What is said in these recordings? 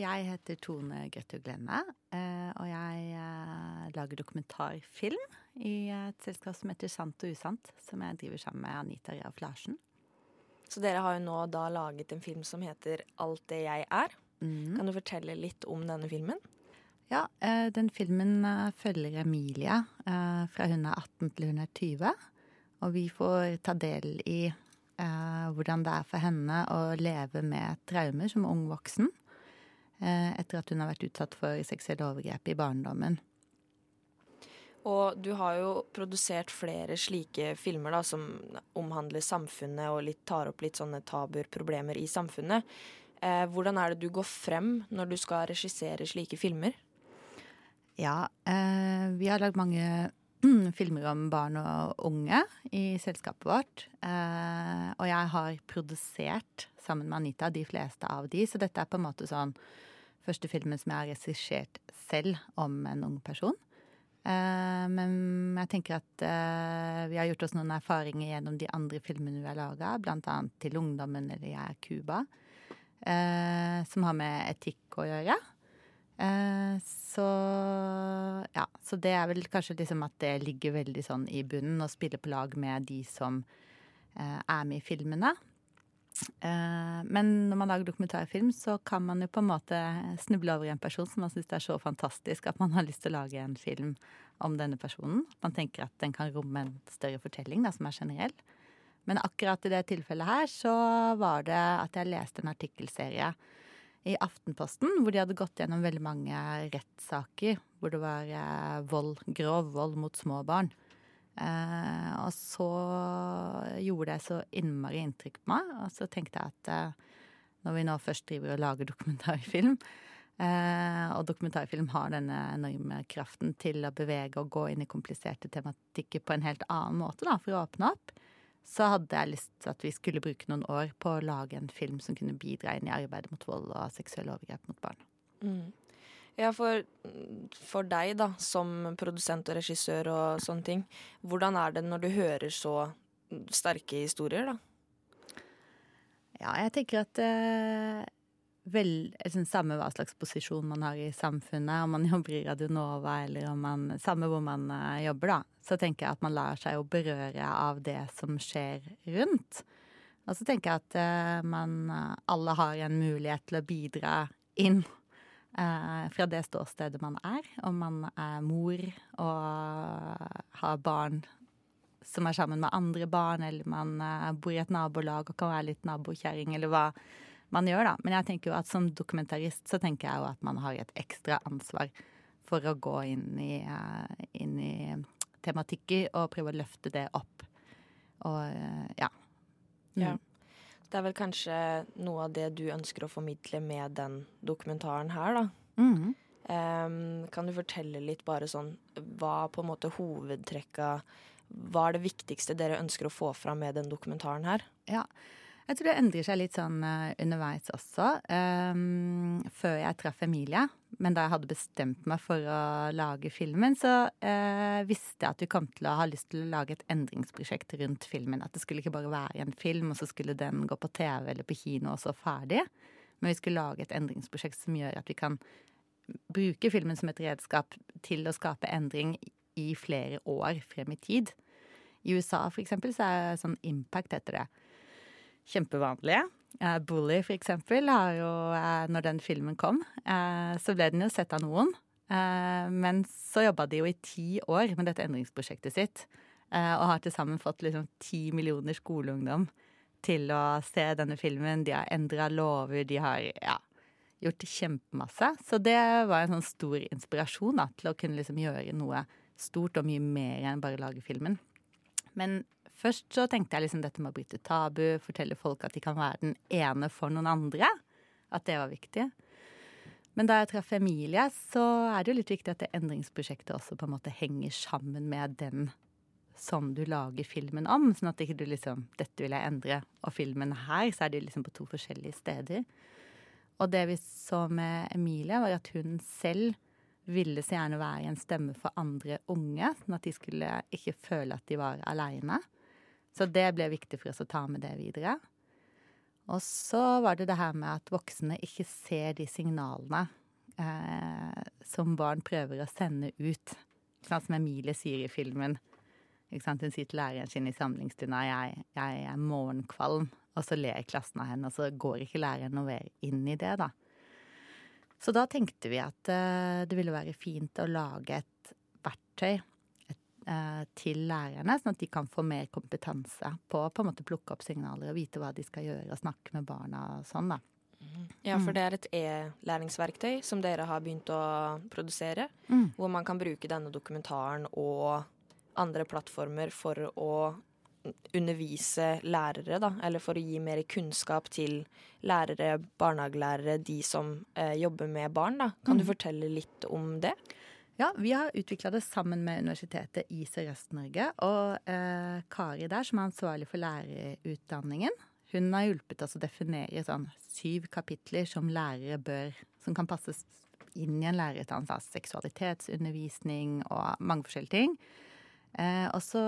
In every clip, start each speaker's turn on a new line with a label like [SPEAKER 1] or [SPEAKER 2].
[SPEAKER 1] jeg heter Tone Grøttu Glenne, eh, og jeg eh, lager dokumentarfilm i et selskap som heter Sant og usant, som jeg driver sammen med Anita Raff Larsen.
[SPEAKER 2] Så dere har jo nå da laget en film som heter Alt det jeg er.
[SPEAKER 1] Mm.
[SPEAKER 2] Kan du fortelle litt om denne filmen?
[SPEAKER 1] Ja, eh, den filmen eh, følger Emilie eh, fra hun er 18 til hun er 20. Og vi får ta del i eh, hvordan det er for henne å leve med traumer som ung voksen. Eh, etter at hun har vært utsatt for seksuelle overgrep i barndommen.
[SPEAKER 2] Og du har jo produsert flere slike filmer da, som omhandler samfunnet og litt, tar opp litt sånne tabuer, problemer i samfunnet. Eh, hvordan er det du går frem når du skal regissere slike filmer?
[SPEAKER 1] Ja, eh, vi har lagd mange filmer om barn og unge i selskapet vårt. Eh, og jeg har produsert sammen med Anita de fleste av de, så dette er på en måte sånn første filmen som jeg har regissert selv om en ung person. Eh, men jeg tenker at eh, vi har gjort oss noen erfaringer gjennom de andre filmene vi har laga, annet til ungdommen eller Jeg er Cuba, eh, som har med etikk å gjøre. Så ja, så det er vel kanskje liksom at det ligger veldig sånn i bunnen, å spille på lag med de som er med i filmene. Men når man lager dokumentarfilm, så kan man jo på en måte snuble over en person som man syns er så fantastisk at man har lyst til å lage en film om denne personen. Man tenker at den kan romme en større fortelling da, som er generell. Men akkurat i det tilfellet her så var det at jeg leste en artikkelserie i Aftenposten hvor de hadde gått gjennom veldig mange rettssaker hvor det var vold, grov vold mot små barn. Eh, og så gjorde det så innmari inntrykk på meg, og så tenkte jeg at eh, når vi nå først driver og lager dokumentarfilm, eh, og dokumentarfilm har denne enorme kraften til å bevege og gå inn i kompliserte tematikker på en helt annen måte, da, for å åpne opp, så hadde jeg lyst til at vi skulle bruke noen år på å lage en film som kunne bidra inn i arbeidet mot vold og seksuelle overgrep mot barn.
[SPEAKER 2] Mm. Ja, for, for, deg, da, som produsent og regissør og sånne ting, hvordan er det når du hører så sterke historier, da?
[SPEAKER 1] Ja, jeg tenker at eh, vel, liksom, Samme hva slags posisjon man har i samfunnet, om man jobber i Radionova eller om man Samme hvor man eh, jobber, da. Så tenker jeg at man lar seg jo berøre av det som skjer rundt. Og så tenker jeg at eh, man alle har en mulighet til å bidra inn fra det ståstedet man er. Om man er mor og har barn som er sammen med andre barn, eller man eh, bor i et nabolag og kan være litt nabokjerring, eller hva man gjør, da. Men jeg tenker jo at som dokumentarist så tenker jeg jo at man har et ekstra ansvar for å gå inn i, uh, inn i tematikker og prøve å løfte det opp. Og ja.
[SPEAKER 2] Mm. ja. Det er vel kanskje noe av det du ønsker å formidle med den dokumentaren her, da.
[SPEAKER 1] Mm.
[SPEAKER 2] Um, kan du fortelle litt bare sånn hva på en måte hovedtrekka Hva er det viktigste dere ønsker å få fram med den dokumentaren her?
[SPEAKER 1] Ja, jeg tror det endrer seg litt sånn uh, underveis også. Um, før jeg traff Emilie, men da jeg hadde bestemt meg for å lage filmen, så uh, visste jeg at vi kom til å ha lyst til å lage et endringsprosjekt rundt filmen. At det skulle ikke bare være en film, og så skulle den gå på TV eller på kino, og så ferdig. Men vi skulle lage et endringsprosjekt som gjør at vi kan bruke filmen som et redskap til å skape endring i flere år frem i tid. I USA for eksempel så er sånn impact heter det kjempevanlige. Uh, Bully, for eksempel, har jo uh, Når den filmen kom, uh, så ble den jo sett av noen. men så jobba de jo i ti år med dette endringsprosjektet sitt. og har til sammen fått liksom ti millioner skoleungdom til å se denne filmen. De har endra lover, de har ja, gjort kjempemasse. Så det var en sånn stor inspirasjon da, til å kunne liksom gjøre noe stort og mye mer enn bare lage filmen. Men Først så tenkte jeg liksom dette med å bryte tabu, fortelle folk at de kan være den ene for noen andre. At det var viktig. Men da jeg traff Emilie, så er det jo litt viktig at det endringsprosjektet også på en måte henger sammen med den som du lager filmen om. Sånn at ikke du liksom Dette vil jeg endre, og filmen her, så er de liksom på to forskjellige steder. Og det vi så med Emilie, var at hun selv ville så gjerne være en stemme for andre unge. Sånn at de skulle ikke føle at de var aleine. Så det ble viktig for oss å ta med det videre. Og så var det det her med at voksne ikke ser de signalene eh, som barn prøver å sende ut. Sånn som Emilie sier i filmen. Hun sier til læreren sin i samlingsstunda jeg, jeg er morgenkvalm. Og så ler klassen av henne, og så går ikke læreren noe mer inn i det, da. Så da tenkte vi at eh, det ville være fint å lage et verktøy til lærerne, sånn at de kan få mer kompetanse på å på en måte plukke opp signaler og vite hva de skal gjøre og snakke med barna og sånn, da.
[SPEAKER 2] Ja, for det er et e-læringsverktøy som dere har begynt å produsere.
[SPEAKER 1] Mm.
[SPEAKER 2] Hvor man kan bruke denne dokumentaren og andre plattformer for å undervise lærere, da. Eller for å gi mer kunnskap til lærere, barnehagelærere, de som eh, jobber med barn, da. Kan du fortelle litt om det?
[SPEAKER 1] Ja, vi har utvikla det sammen med Universitetet i Sørøst-Norge. Og eh, Kari der, som er ansvarlig for lærerutdanningen, hun har hjulpet oss å definere sånn syv kapitler som lærere bør Som kan passes inn i en lærerutdannelse. Altså seksualitetsundervisning og mange forskjellige ting. Eh, og så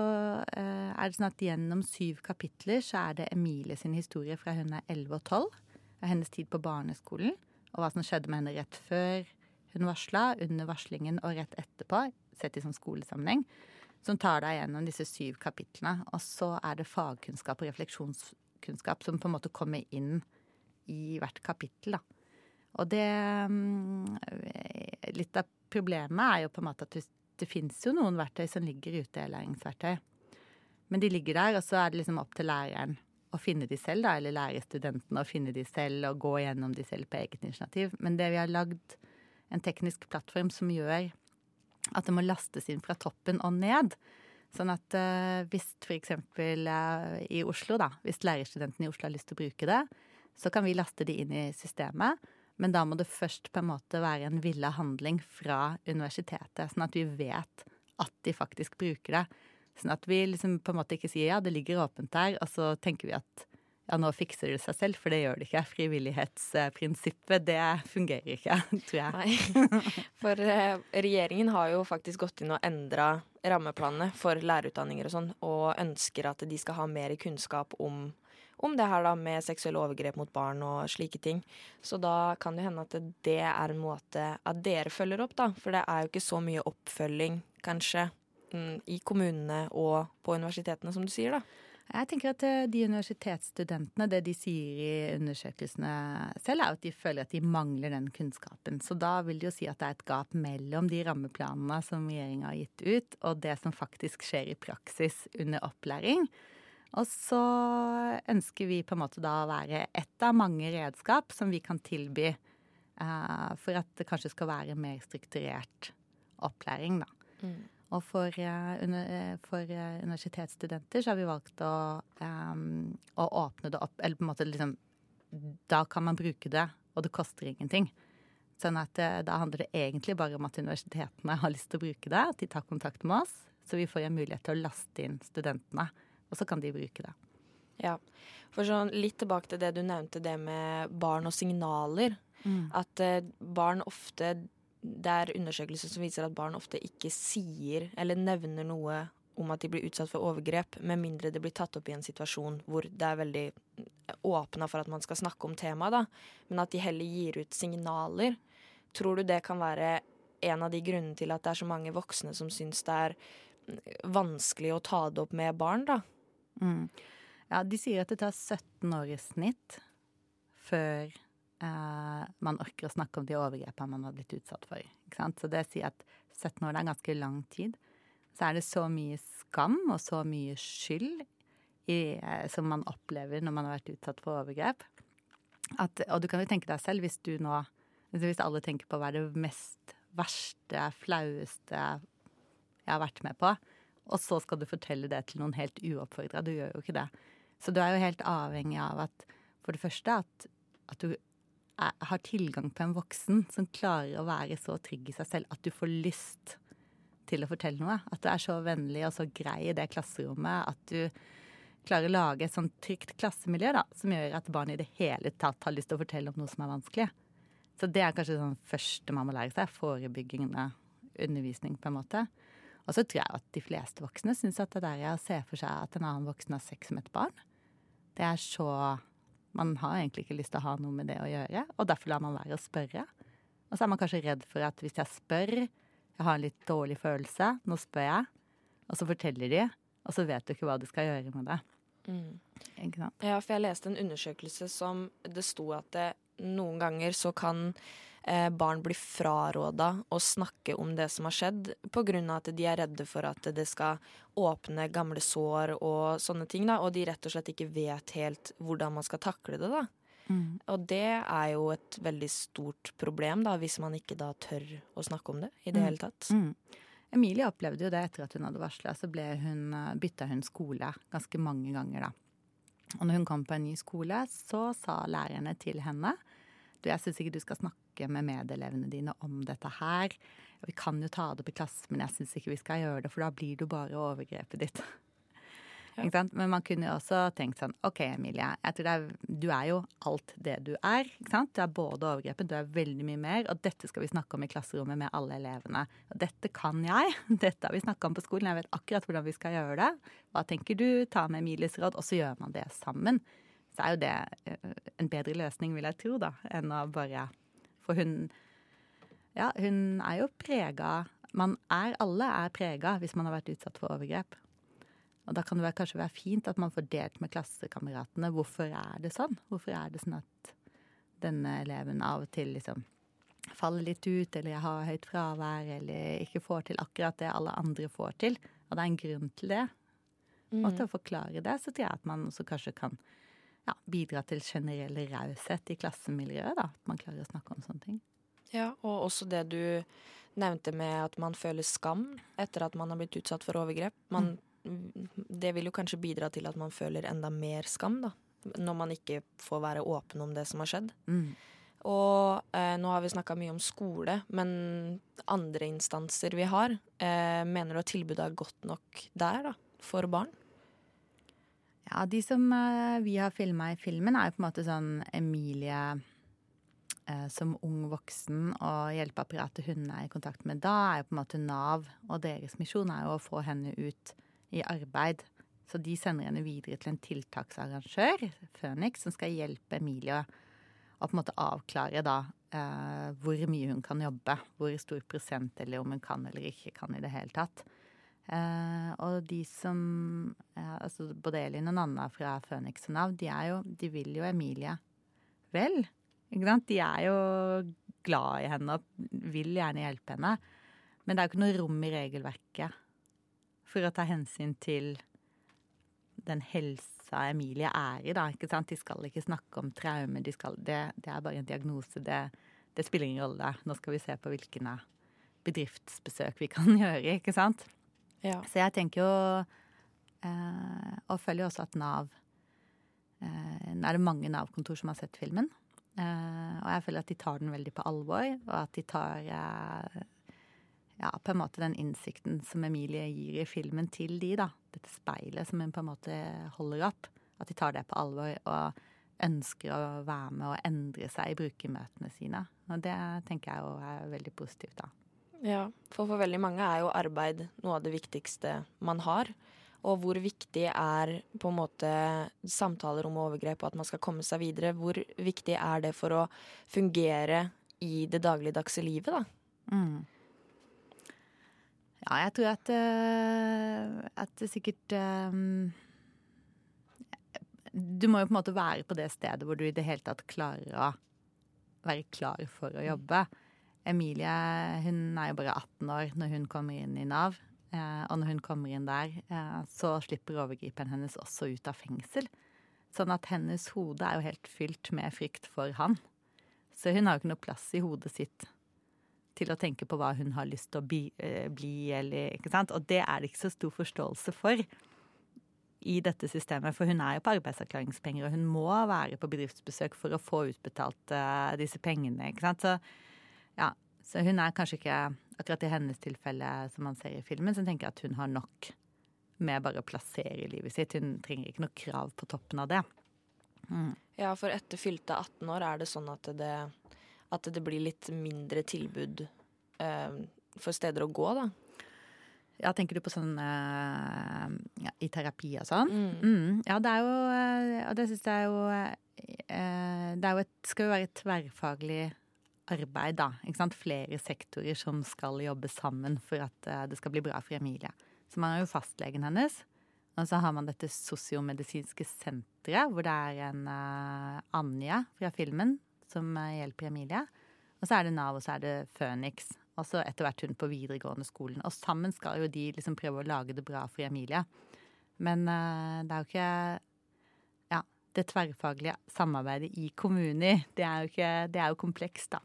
[SPEAKER 1] eh, er det sånn at gjennom syv kapitler så er det Emilie sin historie fra hun er 11 og 12. Av hennes tid på barneskolen. Og hva som skjedde med henne rett før hun varsla, under varslingen og rett etterpå. Sett i sånn skolesammenheng. Som tar deg gjennom disse syv kapitlene. Og så er det fagkunnskap og refleksjonskunnskap som på en måte kommer inn i hvert kapittel, da. Og det mm, Litt av problemet er jo på en måte at det, fins jo noen verktøy som ligger ute, i læringsverktøy. Men de ligger der, og så er det liksom opp til læreren å finne de selv, da, eller lærerstudentene å finne de selv og gå gjennom de selv på eget initiativ. Men det vi har lagd en teknisk plattform som gjør at det må lastes inn fra toppen og ned. Sånn at uh, hvis f.eks. Uh, i Oslo, da, hvis lærerstudentene i Oslo har lyst til å bruke det, så kan vi laste de inn i systemet. Men da må det først på en måte være en villa handling fra universitetet, sånn at vi vet at de faktisk bruker det. Sånn at vi liksom på en måte ikke sier ja, det ligger åpent der, og så tenker vi at ja, nå fikser det seg selv, for det gjør det ikke. Frivillighetsprinsippet, det fungerer ikke, tror jeg.
[SPEAKER 2] Nei. For eh, regjeringen har jo faktisk gått inn og endra rammeplanene for lærerutdanninger og sånn, og ønsker at de skal ha mer kunnskap om om det her da med seksuelle overgrep mot barn og slike ting. Så da kan det hende at det er en måte at dere følger opp, da. For det er jo ikke så mye oppfølging, kanskje, mm, i kommunene og på universitetene, som du sier, da.
[SPEAKER 1] Jeg tenker at eh, de universitetsstudentene, det de sier i undersøkelsene selv, er at de føler at de mangler den kunnskapen. Så da vil det jo si at det er et gap mellom de rammeplanene som regjeringa har gitt ut, og det som faktisk skjer i praksis under opplæring. Og så ønsker vi på en måte da å være ett av mange redskap som vi kan tilby uh, for at det kanskje skal være mer strukturert opplæring, da. Mm. Og for, under, uh, for universitetsstudenter så har vi valgt å, um, å, åpne det opp Eller på en måte liksom Da kan man bruke det, og det koster ingenting. Sånn at da handler det egentlig bare om at universitetene har lyst til å bruke det, at de tar kontakt med oss. Så vi får en mulighet til å laste inn studentene og så kan de bruke det.
[SPEAKER 2] Ja, for sånn litt tilbake til det du nevnte, det med barn og signaler. Mm. At barn ofte Det er undersøkelser som viser at barn ofte ikke sier eller nevner noe om at de blir utsatt for overgrep, med mindre det blir tatt opp i en situasjon hvor det er veldig åpna for at man skal snakke om temaet. Men at de heller gir ut signaler. Tror du det kan være en av de grunnene til at det er så mange voksne som syns det er vanskelig å ta det opp med barn, da?
[SPEAKER 1] Mm. Ja, de sier at det tar 17 år i snitt før eh, man orker å snakke om de overgrepene man har blitt utsatt for. Så det sier at 17 år er ganske lang tid. Så er det så mye skam og så mye skyld i, eh, som man opplever når man har vært utsatt for overgrep. At, og du kan jo tenke deg selv, hvis du nå Hvis alle tenker på hva er det mest verste, flaueste jeg har vært med på, og så skal du fortelle det til noen helt uoppfordra. Du gjør jo ikke det. Så du er jo helt avhengig av at for det første at, at du er, har tilgang på en voksen som klarer å være så trygg i seg selv at du får lyst til å fortelle noe. At du er så vennlig og så grei i det klasserommet at du klarer å lage et sånn trygt klassemiljø da, som gjør at barn i det hele tatt har lyst til å fortelle om noe som er vanskelig. Så det er kanskje sånn første man må lære seg. Forebyggende undervisning, på en måte. Og så tror jeg at de fleste voksne syns at det der å se for seg at en annen voksen har sex med et barn, det er så Man har egentlig ikke lyst til å ha noe med det å gjøre, og derfor lar man være å spørre. Og så er man kanskje redd for at hvis jeg spør, jeg har en litt dårlig følelse, nå spør jeg, og så forteller de, og så vet du ikke hva du skal gjøre med det.
[SPEAKER 2] Mm. Ja, for jeg leste en undersøkelse som det sto at det, noen ganger så kan eh, barn blir fraråda å snakke om det som har skjedd, pga. at de er redde for at det skal åpne gamle sår og sånne ting. da, Og de rett og slett ikke vet helt hvordan man skal takle det. da.
[SPEAKER 1] Mm.
[SPEAKER 2] Og det er jo et veldig stort problem, da, hvis man ikke da tør å snakke om det i det
[SPEAKER 1] Mm.
[SPEAKER 2] hele tatt.
[SPEAKER 1] Mm. Emilie opplevde jo det etter at hun hadde varsla. Så hun, eh, bytta hun skole ganske mange ganger, da. Og når hun kom på en ny skole, så sa lærerne til henne du, jeg syns ikke du skal snakke med medelevene dine om dette her. Vi kan jo ta det opp i klassen, men jeg syns ikke vi skal gjøre det, for da blir det jo bare overgrepet ditt.
[SPEAKER 2] Ja.
[SPEAKER 1] Men man kunne jo også tenkt sånn OK, Emilie. Jeg tror er, du er jo alt det du er. Du er både overgrepet, du er veldig mye mer. Og dette skal vi snakke om i klasserommet med alle elevene. Dette kan jeg. Dette har vi snakka om på skolen. Jeg vet akkurat hvordan vi skal gjøre det. Hva tenker du? Ta med Emilies råd. Og så gjør man det sammen. Så er jo det eh, en bedre løsning, vil jeg tro, da, enn å bare For hun Ja, hun er jo prega Man er Alle er prega hvis man har vært utsatt for overgrep. Og da kan det kanskje være fint at man får delt med klassekameratene hvorfor er det sånn. Hvorfor er det sånn at denne eleven av og til liksom faller litt ut, eller jeg har høyt fravær, eller ikke får til akkurat det alle andre får til. Og det er en grunn til det.
[SPEAKER 2] Mm.
[SPEAKER 1] Og til å forklare det, så tror jeg at man også kanskje kan ja, bidra til generell raushet i klassemiljøet. da, At man klarer å snakke om sånne ting.
[SPEAKER 2] Ja, og også det du nevnte med at man føler skam etter at man har blitt utsatt for overgrep. Man, Det vil jo kanskje bidra til at man føler enda mer skam, da. Når man ikke får være åpen om det som har skjedd.
[SPEAKER 1] Mm.
[SPEAKER 2] Og eh, nå har vi snakka mye om skole, men andre instanser vi har, eh, mener du at tilbudet er godt nok der, da? For barn?
[SPEAKER 1] Ja, de som eh, vi har filma i filmen, er jo på en måte sånn Emilie eh, som ung voksen og hjelpeapparatet hun er i kontakt med da, er jo på en måte Nav. Og deres misjon er jo å få henne ut i arbeid. Så de sender henne videre til en tiltaksarrangør, Phoenix, som skal hjelpe Emilie å på en måte avklare da eh, hvor mye hun kan jobbe. Hvor stor prosent, eller om hun kan eller ikke kan i det hele tatt. Eh, og de som eh, altså Både Elin og Nanna fra Phoenix og Nav, de, jo, de vil jo Emilie vel. Ikke sant? De er jo glad i henne og vil gjerne hjelpe henne. Men det er jo ikke noe rom i regelverket for å ta hensyn til den helsa Emilie er i, da. ikke sant? De skal ikke snakke om traume. De skal, det, det er bare en diagnose. Det, det spiller ingen rolle. Nå skal vi se på hvilke bedriftsbesøk vi kan gjøre, ikke sant?
[SPEAKER 2] Ja.
[SPEAKER 1] Så jeg tenker jo eh, Og følger jo også at Nav eh, er det mange Nav-kontor som har sett filmen. Eh, og jeg føler at de tar den veldig på alvor, og at de tar eh, ja, på en måte den innsikten som Emilie gir i filmen til de, da. Dette speilet som hun på en måte holder opp. At de tar det på alvor og ønsker å være med og endre seg i brukermøtene sine. Og det tenker jeg jo er veldig positivt, da.
[SPEAKER 2] Ja, for for veldig mange er jo arbeid noe av det viktigste man har. Og hvor viktig er på en måte samtaler om overgrep og at man skal komme seg videre? Hvor viktig er det for å fungere i det dagligdagse livet, da?
[SPEAKER 1] Mm. Ja, jeg tror at, eh, at det sikkert um, Du må jo på en måte være på det stedet hvor du i det hele tatt klarer å være klar for å jobbe. Emilie hun er jo bare 18 år når hun kommer inn i Nav. Eh, og når hun kommer inn der, eh, så slipper overgriperen hennes også ut av fengsel. Sånn at hennes hode er jo helt fylt med frykt for han. Så hun har jo ikke noe plass i hodet sitt til å tenke på hva hun har lyst til å bli, eh, bli eller ikke sant. Og det er det ikke så stor forståelse for i dette systemet. For hun er jo på arbeidsavklaringspenger, og hun må være på bedriftsbesøk for å få utbetalt disse pengene. ikke sant. Så, ja, så hun er kanskje ikke akkurat i hennes tilfelle, som man ser i filmen, så tenker jeg at hun har nok med bare å plassere i livet sitt. Hun trenger ikke noe krav på toppen av det. Mm.
[SPEAKER 2] Ja, for etter fylte 18 år er det sånn at det, at det blir litt mindre tilbud eh, for steder å gå, da.
[SPEAKER 1] Ja, tenker du på sånn eh, ja, i terapi og sånn?
[SPEAKER 2] Mm.
[SPEAKER 1] Mm. Ja, det er jo uh, Og det syns jeg jo eh, Det er jo et, skal jo være et tverrfaglig arbeid, da. Ikke sant? Flere sektorer som skal jobbe sammen for at det skal bli bra for Emilie. Så man har jo fastlegen hennes. Og så har man dette sosiomedisinske senteret, hvor det er en Anja fra filmen som hjelper Emilie. Og så er det Nav, og så er det Phoenix. Og så etter hvert hun på videregående skolen. Og sammen skal jo de liksom prøve å lage det bra for Emilie. Men uh, det er jo ikke Ja, det tverrfaglige samarbeidet i kommuner, det er jo, ikke, det er jo komplekst, da.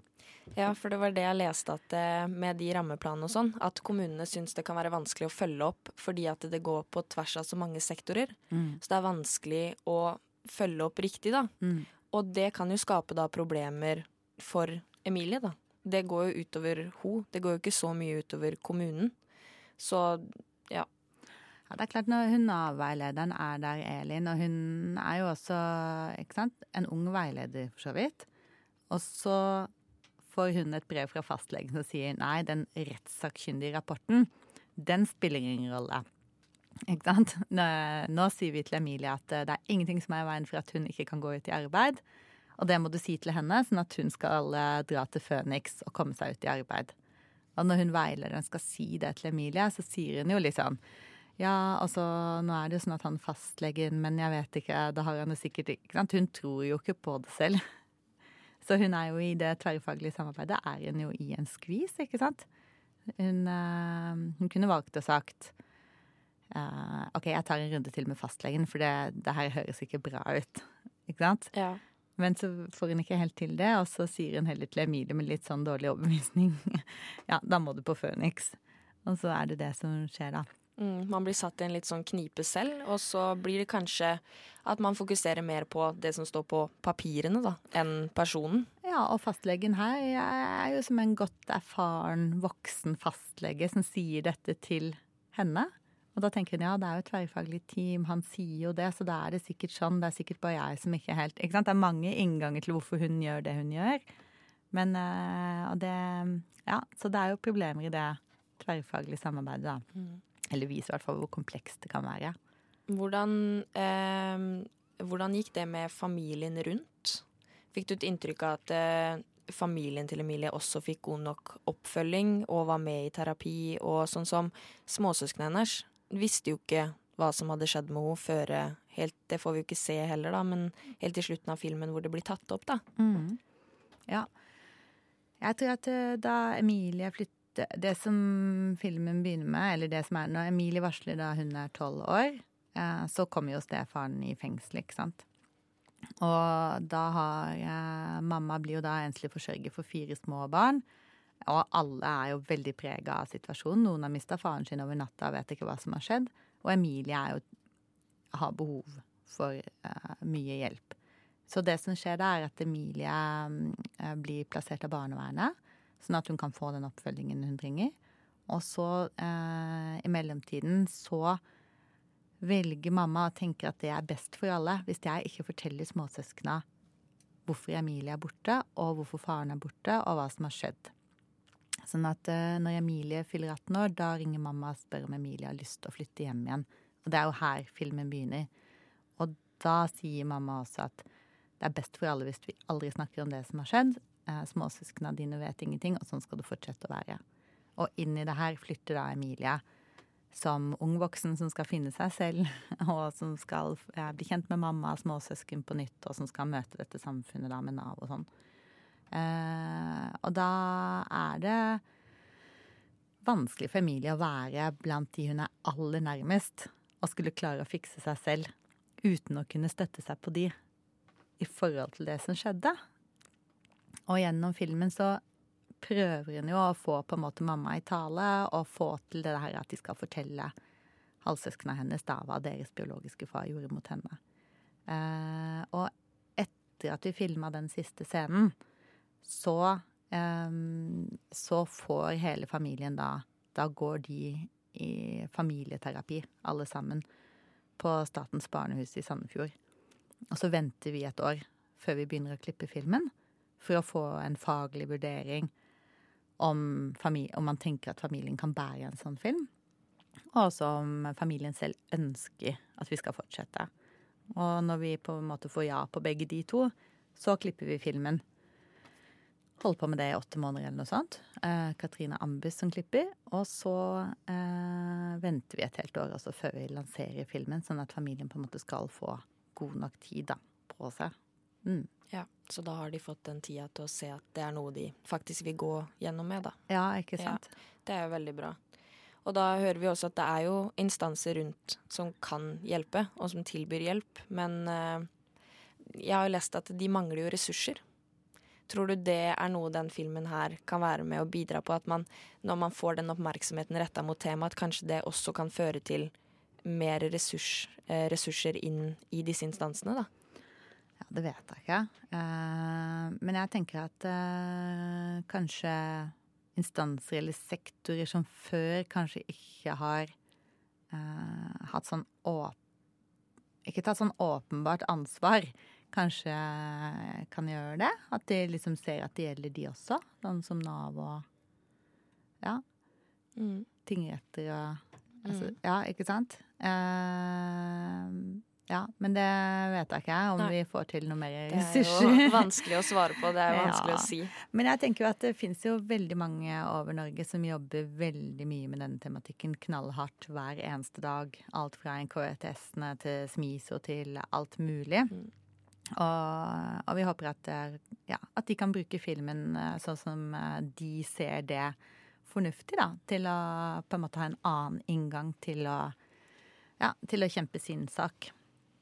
[SPEAKER 2] Ja, for det var det jeg leste at eh, med de rammeplanene og sånn, at kommunene syns det kan være vanskelig å følge opp fordi at det går på tvers av så mange sektorer. Mm. Så det er vanskelig å følge opp riktig, da. Mm. Og det kan jo skape da problemer for Emilie, da. Det går jo utover ho. Det går jo ikke så mye utover kommunen. Så ja.
[SPEAKER 1] Ja, det er klart når hun Nav-veilederen er der, Elin, og hun er jo også ikke sant, en ung veileder, for så vidt. Og så får hun et brev fra fastlegen som sier nei, den rettssakkyndige rapporten, den spiller ingen rolle. Ikke sant? Nå, nå sier vi til Emilie at det er ingenting som er i veien for at hun ikke kan gå ut i arbeid. Og det må du si til henne, sånn at hun skal eh, dra til Føniks og komme seg ut i arbeid. Og når hun veilederen skal si det til Emilie, så sier hun jo sånn Ja, altså, nå er det jo sånn at han fastlegen, men jeg vet ikke, da har han jo sikkert ikke sant? Hun tror jo ikke på det selv. Så hun er jo i det tverrfaglige samarbeidet er hun jo i en skvis, ikke sant? Hun, øh, hun kunne valgt og sagt uh, OK, jeg tar en runde til med fastlegen, for det, det her høres ikke bra ut. Ikke sant?
[SPEAKER 2] Ja.
[SPEAKER 1] Men så får hun ikke helt til det, og så sier hun heller til Emilie med litt sånn dårlig overbevisning ja, da må du på Phoenix. Og så er det det som skjer, da.
[SPEAKER 2] Mm, man blir satt i en litt sånn knipe selv, og så blir det kanskje at man fokuserer mer på det som står på papirene, da, enn personen.
[SPEAKER 1] Ja, og fastlegen her er jo som en godt erfaren voksen fastlege som sier dette til henne. Og da tenker hun ja, det er jo et tverrfaglig team, han sier jo det, så da er det sikkert sånn. Det er sikkert bare jeg som ikke helt ikke sant? Det er mange innganger til hvorfor hun gjør det hun gjør. Men øh, og det Ja, så det er jo problemer i det tverrfaglige samarbeidet, da. Mm. Eller viser i hvert fall hvor komplekst det kan være.
[SPEAKER 2] Hvordan, eh, hvordan gikk det med familien rundt? Fikk du et inntrykk av at eh, familien til Emilie også fikk god nok oppfølging og var med i terapi, og sånn som småsøsknene hennes visste jo ikke hva som hadde skjedd med henne før helt, Det får vi jo ikke se heller, da, men helt til slutten av filmen hvor det blir tatt opp, da.
[SPEAKER 1] Mm. Ja. Jeg tror at eh, da Emilie flytter Det som filmen begynner med, eller det som er når Emilie varsler da hun er tolv år, eh, så kommer jo stefaren i fengsel, ikke sant. Og da har eh, Mamma blir jo da enslig forsørger for fire små barn. Og alle er jo veldig prega av situasjonen. Noen har mista faren sin over natta og vet ikke hva som har skjedd. Og Emilie jo, har behov for eh, mye hjelp. Så det som skjer da, er at Emilie uh, blir plassert av barnevernet, sånn at hun kan få den oppfølgingen hun trenger. Og så, eh, i mellomtiden, så velger mamma og tenker at det er best for alle. Hvis jeg ikke forteller småsøskna hvorfor Emilie er borte, og hvorfor faren er borte, og hva som har skjedd. Sånn at eh, når Emilie fyller 18 år, da ringer mamma og spør om Emilie har lyst til å flytte hjem igjen. Og det er jo her filmen begynner. Og da sier mamma også at det er best for alle hvis vi aldri snakker om det som har skjedd. Småsøsknene dine vet ingenting, og sånn skal det fortsette å være. Og inn i det her flytter da Emilie som ung voksen som skal finne seg selv, og som skal bli kjent med mamma og småsøsken på nytt, og som skal møte dette samfunnet da med Nav og sånn. Eh, og da er det vanskelig for Emilie å være blant de hun er aller nærmest, og skulle klare å fikse seg selv uten å kunne støtte seg på de i forhold til det som skjedde. Og gjennom filmen så prøver hun jo å få på en måte mamma i tale, og få til det her at de skal fortelle halvsøsknene hennes da hva deres biologiske far gjorde mot henne. Eh, og etter at vi filma den siste scenen, så, eh, så får hele familien da Da går de i familieterapi, alle sammen, på Statens barnehus i Sandefjord. Og så venter vi et år før vi begynner å klippe filmen, for å få en faglig vurdering om, om man tenker at familien kan bære en sånn film. Og også om familien selv ønsker at vi skal fortsette. Og når vi på en måte får ja på begge de to, så klipper vi filmen. Holder på med det i åtte måneder eller noe sånt. Eh, Katrine Ambus som klipper. Og så eh, venter vi et helt år altså før vi lanserer filmen, sånn at familien på en måte skal få god nok tid da, på seg.
[SPEAKER 2] Mm. Ja, Så da har de fått den tida til å se at det er noe de faktisk vil gå gjennom med, da.
[SPEAKER 1] Ja, ikke sant. Ja,
[SPEAKER 2] det er jo veldig bra. Og da hører vi også at det er jo instanser rundt som kan hjelpe, og som tilbyr hjelp. Men eh, jeg har jo lest at de mangler jo ressurser. Tror du det er noe den filmen her kan være med å bidra på? At man, når man får den oppmerksomheten retta mot temaet, at kanskje det også kan føre til mer ressurs, eh, ressurser inn i disse instansene, da?
[SPEAKER 1] Ja, det vet jeg ikke. Uh, men jeg tenker at uh, kanskje instanser eller sektorer som før kanskje ikke har uh, hatt sånn åp... Ikke tatt sånn åpenbart ansvar, kanskje kan gjøre det. At de liksom ser at det gjelder de også. Sånn som Nav og ja. Mm. Tingretter og altså, mm. Ja, ikke sant? Ja, men det vet jeg ikke om Nei. vi får til noe mer ressurser.
[SPEAKER 2] Det er jo vanskelig å svare på. Det er jo vanskelig ja. å si.
[SPEAKER 1] Men jeg tenker jo at det fins jo veldig mange over Norge som jobber veldig mye med denne tematikken knallhardt hver eneste dag. Alt fra NKTS-ene til SMISO til alt mulig. Mm. Og, og, vi håper at, ja, at, de kan bruke filmen eh, sånn som eh, de ser det fornuftig, da. Til å på en måte ha en annen inngang til å, ja, til å kjempe sin sak.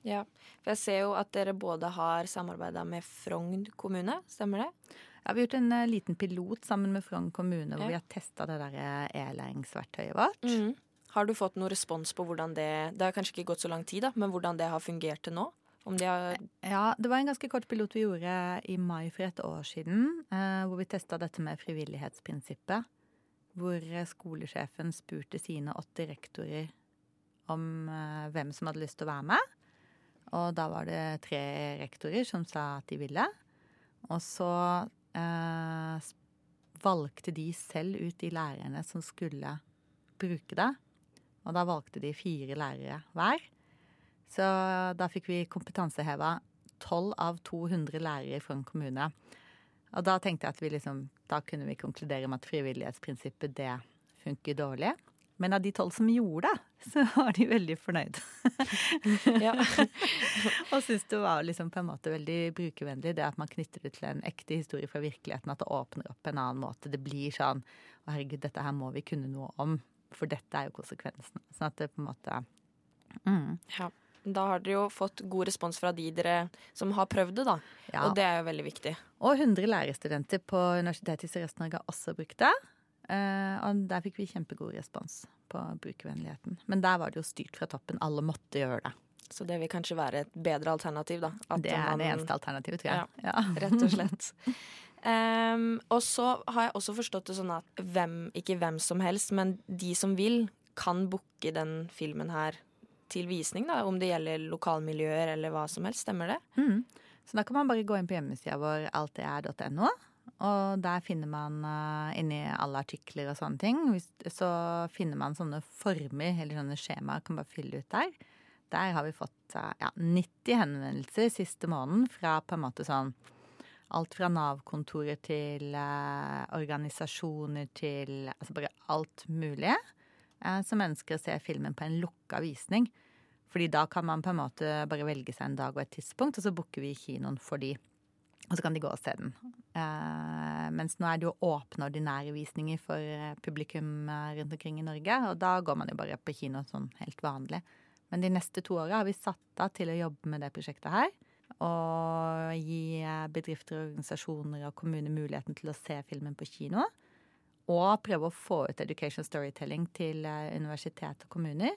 [SPEAKER 2] Ja, for jeg ser jo at dere både har samarbeida med Frogn kommune, stemmer det?
[SPEAKER 1] Ja, vi har gjort en uh, liten pilot sammen med Frogn kommune hvor vi har testa det der eh, e-læringsverktøyet vårt. Mm.
[SPEAKER 2] Har du fått noen respons på hvordan det Det har kanskje ikke gått så lang tid, da, men hvordan det har fungert til nå? De har
[SPEAKER 1] ja, det var en ganske kort pilot vi gjorde i mai for et år siden. Uh, hvor vi testa dette med frivillighetsprinsippet. Hvor skolesjefen spurte sine åtte rektorer om uh, hvem som hadde lyst til å være med. Og da var det tre rektorer som sa at de ville. Og så eh, valgte de selv ut de lærerne som skulle bruke det. Og da valgte de fire lærere hver. Så da fikk vi kompetanseheva 12 av 200 lærere fra en kommune. Og da tenkte jeg at vi liksom, da kunne vi konkludere med at frivillighetsprinsippet det funker dårlig. Men av de tolv som gjorde det, så var de veldig fornøyd. og syns det var liksom på en måte veldig brukervennlig, det at man knytter det til en ekte historie fra virkeligheten. At det åpner opp på en annen måte. Det blir sånn Å, herregud, dette her må vi kunne noe om. For dette er jo konsekvensen. Sånn at det på en måte
[SPEAKER 2] mm. Ja. Da har dere jo fått god respons fra de dere som har prøvd det, da. Ja. Og det er jo veldig viktig.
[SPEAKER 1] Og 100 lærerstudenter på Universitetet i Sørøst-Norge har også brukt det. Uh, og der fikk vi kjempegod respons på brukervennligheten. Men der var det jo styrt fra toppen. Alle måtte gjøre det.
[SPEAKER 2] Så det vil kanskje være et bedre alternativ, da?
[SPEAKER 1] det er man, det eneste alternativet, tror jeg.
[SPEAKER 2] Ja, ja. Rett og slett. um, og så har jeg også forstått det sånn at hvem, ikke hvem som helst, men de som vil, kan booke den filmen her til visning, da, om det gjelder lokalmiljøer eller hva som helst. Stemmer det?
[SPEAKER 1] Mm. Så da kan man bare gå inn på hjemmesida vår alteer.no og der finner man uh, inni alle artikler og sånne ting, så finner man sånne former eller sånne skjemaer kan bare fylle ut der. Der har vi fått uh, ja, 90 henvendelser siste måneden fra på en måte sånn alt fra Nav-kontoret til uh, organisasjoner til altså bare alt mulig som ønsker å se filmen på en lukka visning. Fordi da kan man på en måte bare velge seg en dag og et tidspunkt, og så booker vi kinoen for de. Og så kan de gå og se den. Uh, mens nå er det jo åpne ordinære visninger for eh, publikum eh, rundt omkring i Norge. Og da går man jo bare på kino sånn helt vanlig. Men de neste to åra har vi satt av til å jobbe med det prosjektet her. Og gi bedrifter, organisasjoner og kommuner muligheten til å se filmen på kino. Og prøve å få ut education storytelling til universitet og kommuner.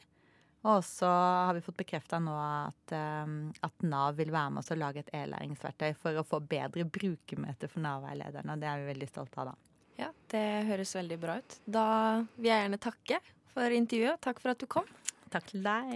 [SPEAKER 1] Og så har vi fått bekrefta nå at, ehm, at, Nav vil være med oss og lage et e-læringsverktøy for å få bedre brukermøte for Nav-veilederne. Og det er vi veldig stolte av, da.
[SPEAKER 2] Ja, det høres veldig bra ut. Da vil jeg gjerne takke for intervjuet. Takk for at du kom.
[SPEAKER 1] Takk til deg.